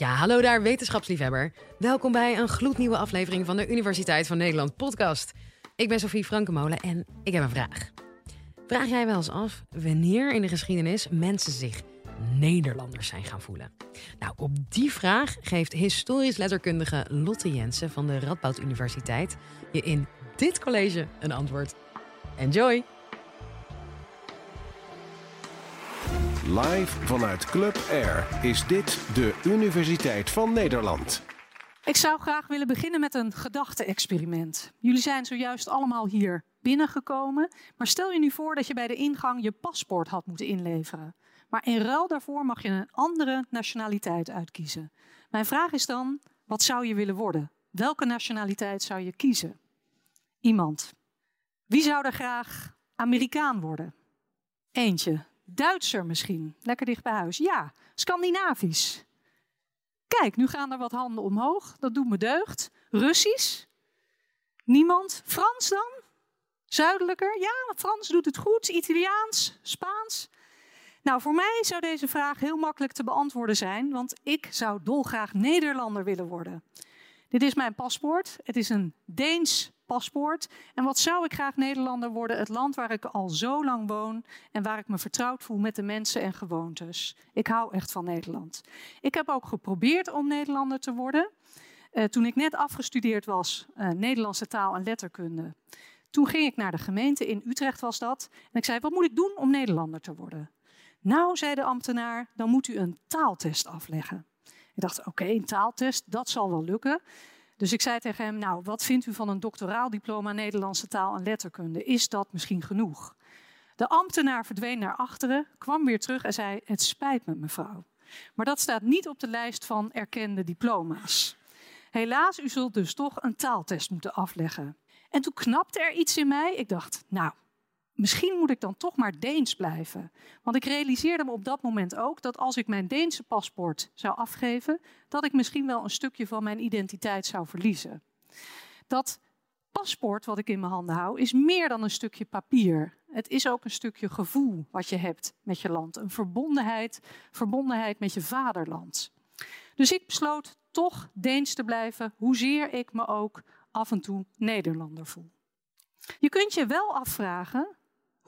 Ja, hallo daar, wetenschapsliefhebber. Welkom bij een gloednieuwe aflevering van de Universiteit van Nederland podcast. Ik ben Sofie Frankenmolen en ik heb een vraag. Vraag jij wel eens af wanneer in de geschiedenis mensen zich Nederlanders zijn gaan voelen? Nou, op die vraag geeft historisch letterkundige Lotte Jensen van de Radboud Universiteit je in dit college een antwoord. Enjoy! Live vanuit Club Air is dit de Universiteit van Nederland. Ik zou graag willen beginnen met een gedachte-experiment. Jullie zijn zojuist allemaal hier binnengekomen, maar stel je nu voor dat je bij de ingang je paspoort had moeten inleveren. Maar in ruil daarvoor mag je een andere nationaliteit uitkiezen. Mijn vraag is dan, wat zou je willen worden? Welke nationaliteit zou je kiezen? Iemand. Wie zou er graag Amerikaan worden? Eentje. Duitser misschien. Lekker dicht bij huis. Ja, Scandinavisch. Kijk, nu gaan er wat handen omhoog. Dat doet me deugd. Russisch? Niemand. Frans dan? Zuidelijker? Ja, Frans doet het goed. Italiaans? Spaans? Nou, voor mij zou deze vraag heel makkelijk te beantwoorden zijn, want ik zou dolgraag Nederlander willen worden. Dit is mijn paspoort. Het is een Deens paspoort. En wat zou ik graag Nederlander worden? Het land waar ik al zo lang woon en waar ik me vertrouwd voel met de mensen en gewoontes. Ik hou echt van Nederland. Ik heb ook geprobeerd om Nederlander te worden. Uh, toen ik net afgestudeerd was, uh, Nederlandse taal en letterkunde. Toen ging ik naar de gemeente, in Utrecht was dat. En ik zei, wat moet ik doen om Nederlander te worden? Nou, zei de ambtenaar, dan moet u een taaltest afleggen. Ik dacht, oké, een taaltest, dat zal wel lukken. Dus ik zei tegen hem, nou, wat vindt u van een doctoraal diploma Nederlandse taal en letterkunde? Is dat misschien genoeg? De ambtenaar verdween naar achteren, kwam weer terug en zei, het spijt me mevrouw. Maar dat staat niet op de lijst van erkende diploma's. Helaas, u zult dus toch een taaltest moeten afleggen. En toen knapte er iets in mij. Ik dacht, nou, misschien moet ik dan toch maar Deens blijven. Want ik realiseerde me op dat moment ook dat als ik mijn Deense paspoort zou afgeven, dat ik misschien wel een stukje van mijn identiteit zou verliezen. Dat paspoort wat ik in mijn handen hou, is meer dan een stukje papier. Het is ook een stukje gevoel wat je hebt met je land. Een verbondenheid, verbondenheid met je vaderland. Dus ik besloot toch Deens te blijven, hoezeer ik me ook af en toe Nederlander voel. Je kunt je wel afvragen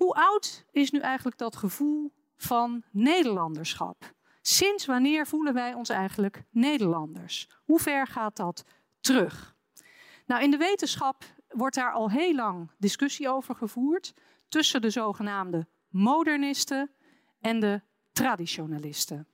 hoe oud is nu eigenlijk dat gevoel van Nederlanderschap? Sinds wanneer voelen wij ons eigenlijk Nederlanders? Hoe ver gaat dat terug? Nou, in de wetenschap wordt daar al heel lang discussie over gevoerd tussen de zogenaamde modernisten en de traditionalisten.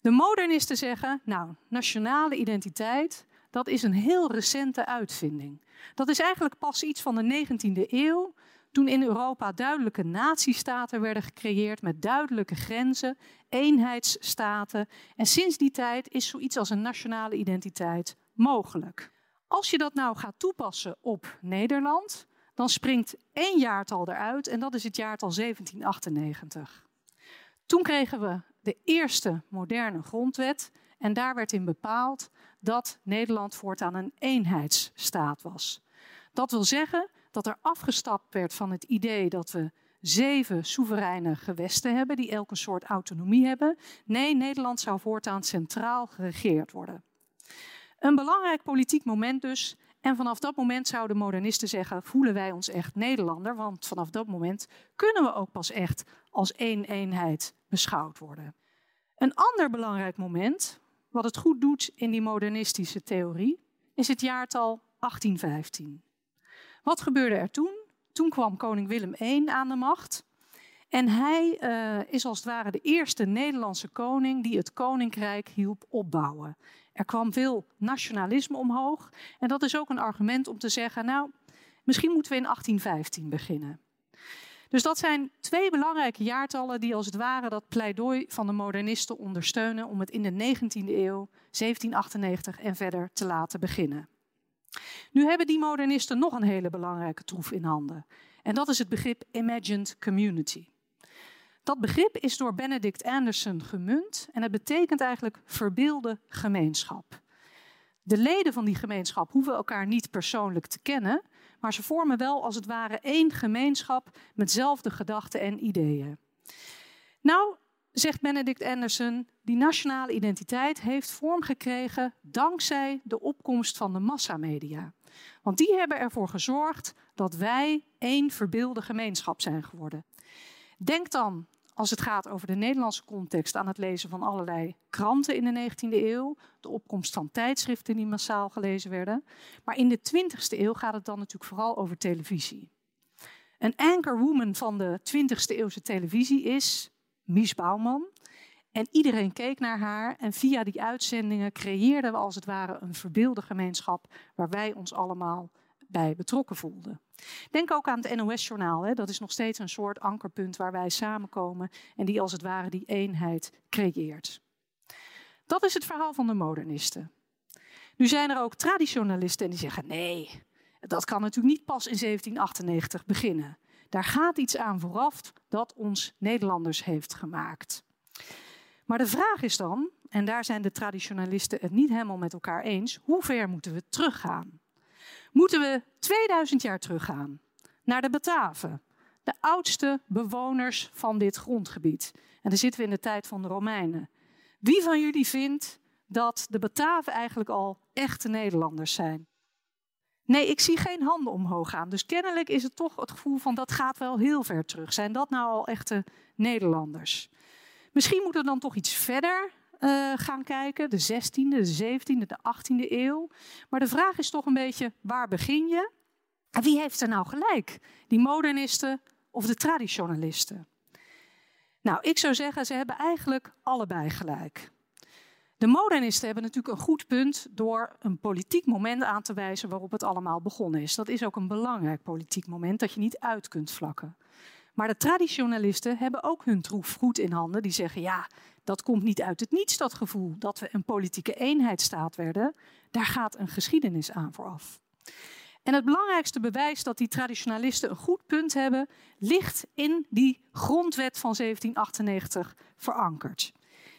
De modernisten zeggen, nou, nationale identiteit, dat is een heel recente uitvinding. Dat is eigenlijk pas iets van de 19e eeuw, toen in Europa duidelijke natiestaten werden gecreëerd met duidelijke grenzen, eenheidsstaten. En sinds die tijd is zoiets als een nationale identiteit mogelijk. Als je dat nou gaat toepassen op Nederland, dan springt één jaartal eruit en dat is het jaartal 1798. Toen kregen we de eerste moderne grondwet en daar werd in bepaald dat Nederland voortaan een eenheidsstaat was. Dat wil zeggen dat er afgestapt werd van het idee dat we zeven soevereine gewesten hebben die elk een soort autonomie hebben. Nee, Nederland zou voortaan centraal geregeerd worden. Een belangrijk politiek moment dus. En vanaf dat moment zouden modernisten zeggen: voelen wij ons echt Nederlander? Want vanaf dat moment kunnen we ook pas echt als één eenheid beschouwd worden. Een ander belangrijk moment, wat het goed doet in die modernistische theorie, is het jaartal 1815. Wat gebeurde er toen? Toen kwam koning Willem I aan de macht. En hij uh, is als het ware de eerste Nederlandse koning die het koninkrijk hielp opbouwen. Er kwam veel nationalisme omhoog. En dat is ook een argument om te zeggen, nou, misschien moeten we in 1815 beginnen. Dus dat zijn twee belangrijke jaartallen die als het ware dat pleidooi van de modernisten ondersteunen om het in de 19e eeuw, 1798 en verder te laten beginnen. Nu hebben die modernisten nog een hele belangrijke troef in handen. En dat is het begrip imagined community. Dat begrip is door Benedict Anderson gemunt en het betekent eigenlijk verbeelde gemeenschap. De leden van die gemeenschap hoeven elkaar niet persoonlijk te kennen, maar ze vormen wel als het ware één gemeenschap met dezelfde gedachten en ideeën. Nou, zegt Benedict Anderson, die nationale identiteit heeft vorm gekregen dankzij de opkomst van de massamedia. Want die hebben ervoor gezorgd dat wij één verbeelde gemeenschap zijn geworden. Denk dan, als het gaat over de Nederlandse context, aan het lezen van allerlei kranten in de 19e eeuw, de opkomst van tijdschriften die massaal gelezen werden. Maar in de 20e eeuw gaat het dan natuurlijk vooral over televisie. Een anchorwoman van de 20e eeuwse televisie is Mies Bouwman. En iedereen keek naar haar en via die uitzendingen creëerden we als het ware een verbeelde gemeenschap waar wij ons allemaal bij betrokken voelden. Denk ook aan het NOS-journaal. Dat is nog steeds een soort ankerpunt waar wij samenkomen en die als het ware die eenheid creëert. Dat is het verhaal van de modernisten. Nu zijn er ook traditionalisten en die zeggen nee, dat kan natuurlijk niet pas in 1798 beginnen. Daar gaat iets aan vooraf dat ons Nederlanders heeft gemaakt. Maar de vraag is dan, en daar zijn de traditionalisten het niet helemaal met elkaar eens, hoe ver moeten we teruggaan? Moeten we 2000 jaar teruggaan naar de Bataven, de oudste bewoners van dit grondgebied? En dan zitten we in de tijd van de Romeinen. Wie van jullie vindt dat de Bataven eigenlijk al echte Nederlanders zijn? Nee, ik zie geen handen omhoog gaan. Dus kennelijk is het toch het gevoel van dat gaat wel heel ver terug. Zijn dat nou al echte Nederlanders? Misschien moeten we dan toch iets verder uh, gaan kijken. De 16e, de 17e, de 18e eeuw. Maar de vraag is toch een beetje, waar begin je? En wie heeft er nou gelijk? Die modernisten of de traditionalisten? Nou, ik zou zeggen, ze hebben eigenlijk allebei gelijk. De modernisten hebben natuurlijk een goed punt door een politiek moment aan te wijzen waarop het allemaal begonnen is. Dat is ook een belangrijk politiek moment dat je niet uit kunt vlakken. Maar de traditionalisten hebben ook hun troef goed in handen. Die zeggen, ja, dat komt niet uit het niets, dat gevoel dat we een politieke eenheidsstaat werden. Daar gaat een geschiedenis aan vooraf. En het belangrijkste bewijs dat die traditionalisten een goed punt hebben, ligt in die grondwet van 1798 verankerd.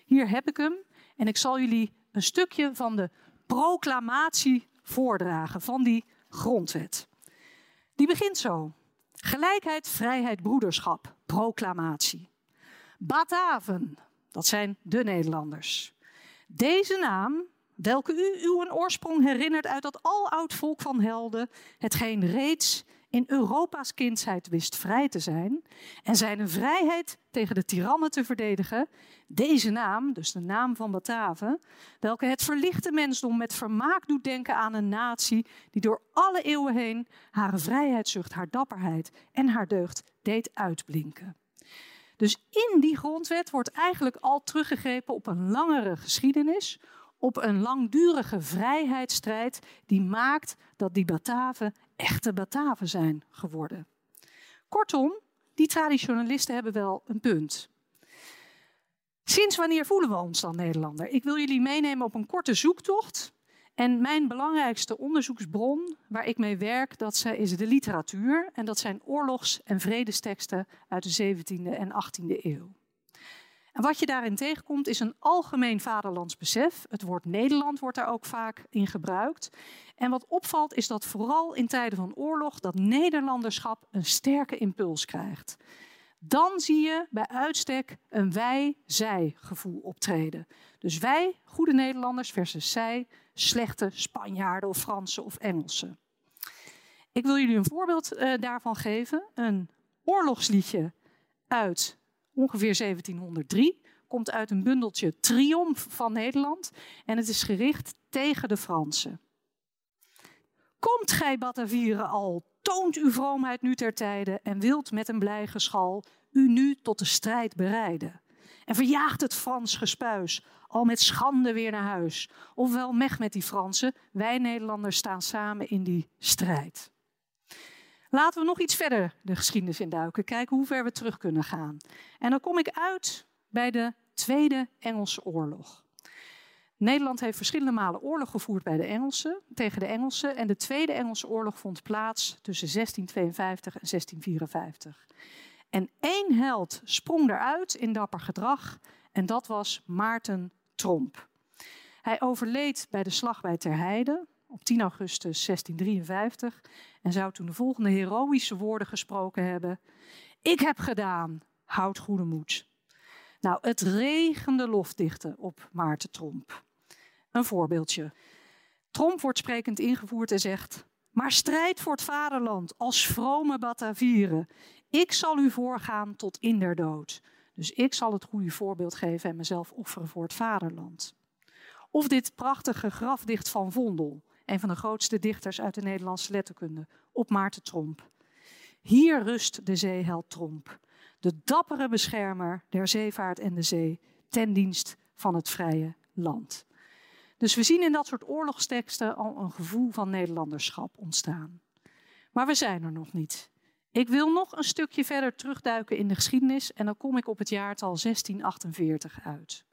Hier heb ik hem. En ik zal jullie een stukje van de proclamatie voordragen van die grondwet. Die begint zo. Gelijkheid, vrijheid, broederschap. Proclamatie. Bataven, dat zijn de Nederlanders. Deze naam welke u uw oorsprong herinnert uit dat aloud volk van helden, hetgeen reeds in Europa's kindsheid wist vrij te zijn en zijn vrijheid tegen de tirannen te verdedigen, deze naam, dus de naam van Bataven, welke het verlichte mensdom met vermaak doet denken aan een natie die door alle eeuwen heen haar vrijheidszucht, haar dapperheid en haar deugd deed uitblinken. Dus in die grondwet wordt eigenlijk al teruggegrepen op een langere geschiedenis, op een langdurige vrijheidsstrijd die maakt dat die Bataven echte Bataven zijn geworden. Kortom, die traditionalisten hebben wel een punt. Sinds wanneer voelen we ons dan Nederlander? Ik wil jullie meenemen op een korte zoektocht. En mijn belangrijkste onderzoeksbron waar ik mee werk, dat is de literatuur. En dat zijn oorlogs- en vredesteksten uit de 17e en 18e eeuw. En wat je daarin tegenkomt is een algemeen vaderlands besef. Het woord Nederland wordt daar ook vaak in gebruikt. En wat opvalt is dat vooral in tijden van oorlog dat Nederlanderschap een sterke impuls krijgt. Dan zie je bij uitstek een wij-zij gevoel optreden. Dus wij, goede Nederlanders, versus zij, slechte Spanjaarden of Fransen of Engelsen. Ik wil jullie een voorbeeld uh, daarvan geven. Een oorlogsliedje uit ongeveer 1703. Komt uit een bundeltje Triomf van Nederland. En het is gericht tegen de Fransen. Komt gij Batavieren al, toont uw vroomheid nu ter tijde en wilt met een blij geschal u nu tot de strijd bereiden. En verjaagt het Frans gespuis, al met schande weer naar huis. Ofwel meg met die Fransen, wij Nederlanders staan samen in die strijd. Laten we nog iets verder de geschiedenis induiken, kijken hoe ver we terug kunnen gaan. En dan kom ik uit bij de Tweede Engelse Oorlog. Nederland heeft verschillende malen oorlog gevoerd bij de Engelsen, tegen de Engelsen. En de Tweede Engelse Oorlog vond plaats tussen 1652 en 1654. En één held sprong eruit in dapper gedrag en dat was Maarten Tromp. Hij overleed bij de slag bij Terheide op 10 augustus 1653 en zou toen de volgende heroïsche woorden gesproken hebben. Ik heb gedaan, houd goede moed. Nou, het regende lofdichten op Maarten Tromp. Een voorbeeldje. Tromp wordt sprekend ingevoerd en zegt: Maar strijd voor het vaderland als vrome Batavieren. Ik zal u voorgaan tot in der dood. Dus ik zal het goede voorbeeld geven en mezelf offeren voor het vaderland. Of dit prachtige grafdicht van Vondel, een van de grootste dichters uit de Nederlandse letterkunde, op Maarten Tromp. Hier rust de zeeheld Tromp, de dappere beschermer der zeevaart en de zee, ten dienst van het vrije land. Dus we zien in dat soort oorlogsteksten al een gevoel van Nederlanderschap ontstaan. Maar we zijn er nog niet. Ik wil nog een stukje verder terugduiken in de geschiedenis en dan kom ik op het jaartal 1648 uit.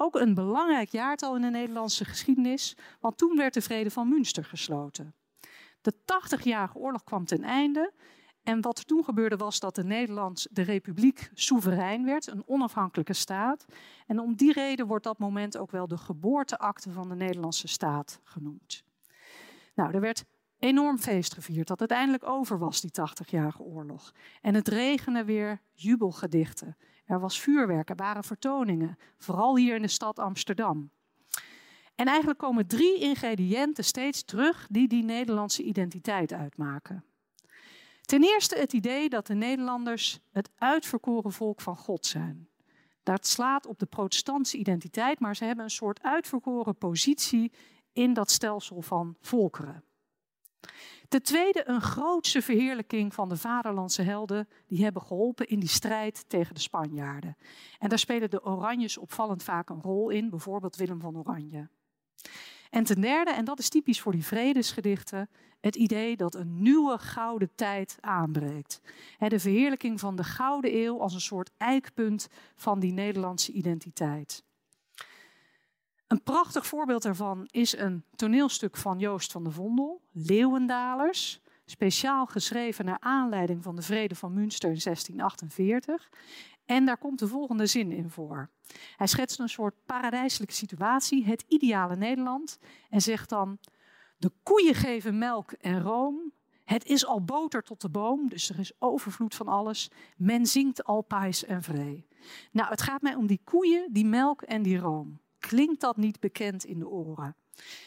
Ook een belangrijk jaartal in de Nederlandse geschiedenis, want toen werd de Vrede van Münster gesloten. De 80-jarige oorlog kwam ten einde en wat er toen gebeurde was dat de Nederlands, de republiek soeverein werd, een onafhankelijke staat. En om die reden wordt dat moment ook wel de geboorteakte van de Nederlandse staat genoemd. Nou, er werd enorm feest gevierd dat het eindelijk over was, die 80-jarige oorlog. En het regende weer jubelgedichten. Er was vuurwerk, er waren vertoningen, vooral hier in de stad Amsterdam. En eigenlijk komen drie ingrediënten steeds terug die die Nederlandse identiteit uitmaken. Ten eerste het idee dat de Nederlanders het uitverkoren volk van God zijn. Dat slaat op de protestantse identiteit, maar ze hebben een soort uitverkoren positie in dat stelsel van volkeren. Ten tweede een grootse verheerlijking van de vaderlandse helden die hebben geholpen in die strijd tegen de Spanjaarden. En daar spelen de Oranjes opvallend vaak een rol in, bijvoorbeeld Willem van Oranje. En ten derde, en dat is typisch voor die vredesgedichten, het idee dat een nieuwe gouden tijd aanbreekt. De verheerlijking van de gouden eeuw als een soort eikpunt van die Nederlandse identiteit. Een prachtig voorbeeld daarvan is een toneelstuk van Joost van de Vondel, Leeuwendalers, speciaal geschreven naar aanleiding van de Vrede van Münster in 1648. En daar komt de volgende zin in voor. Hij schetst een soort paradijselijke situatie, het ideale Nederland, en zegt dan: De koeien geven melk en room. Het is al boter tot de boom, dus er is overvloed van alles. Men zingt al pais en vree. Nou, het gaat mij om die koeien, die melk en die room. Klinkt dat niet bekend in de oren?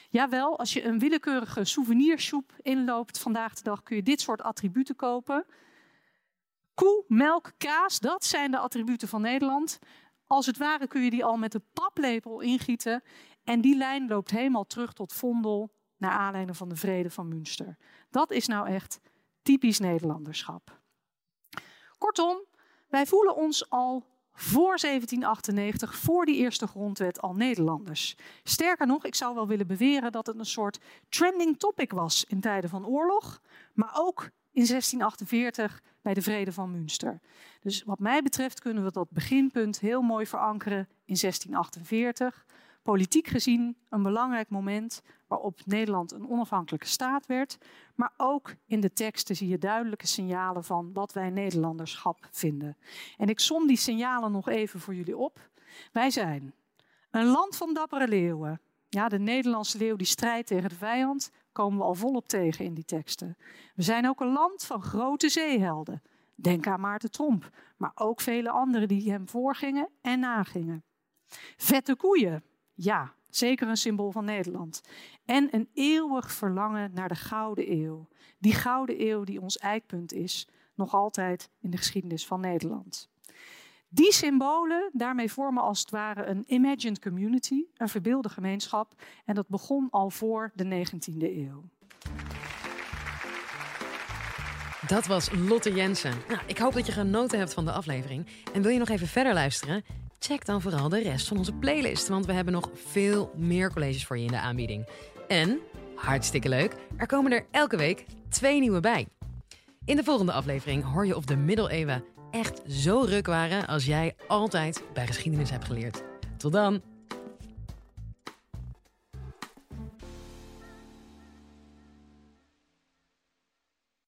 Jawel, als je een willekeurige souvenirshop inloopt vandaag de dag, kun je dit soort attributen kopen. Koe, melk, kaas, dat zijn de attributen van Nederland. Als het ware kun je die al met de paplepel ingieten. En die lijn loopt helemaal terug tot Vondel, naar aanleiding van de vrede van Münster. Dat is nou echt typisch Nederlanderschap. Kortom, wij voelen ons al voor 1798, voor die eerste grondwet, al Nederlanders. Sterker nog, ik zou wel willen beweren dat het een soort trending topic was in tijden van oorlog, maar ook in 1648 bij de Vrede van Münster. Dus wat mij betreft kunnen we dat beginpunt heel mooi verankeren in 1648. Politiek gezien een belangrijk moment waarop Nederland een onafhankelijke staat werd. Maar ook in de teksten zie je duidelijke signalen van wat wij Nederlanderschap vinden. En ik som die signalen nog even voor jullie op. Wij zijn een land van dappere leeuwen. Ja, de Nederlandse leeuw die strijdt tegen de vijand, komen we al volop tegen in die teksten. We zijn ook een land van grote zeehelden. Denk aan Maarten Tromp, maar ook vele anderen die hem voorgingen en nagingen. Vette koeien, ja, zeker een symbool van Nederland. En een eeuwig verlangen naar de Gouden Eeuw. Die Gouden Eeuw die ons eikpunt is, nog altijd in de geschiedenis van Nederland. Die symbolen, daarmee vormen als het ware een imagined community, een verbeelde gemeenschap. En dat begon al voor de 19e eeuw. Dat was Lotte Jensen. Nou, ik hoop dat je genoten hebt van de aflevering. En wil je nog even verder luisteren? Check dan vooral de rest van onze playlist, want we hebben nog veel meer colleges voor je in de aanbieding. En, hartstikke leuk, er komen er elke week twee nieuwe bij. In de volgende aflevering hoor je of de middeleeuwen echt zo ruk waren als jij altijd bij geschiedenis hebt geleerd. Tot dan!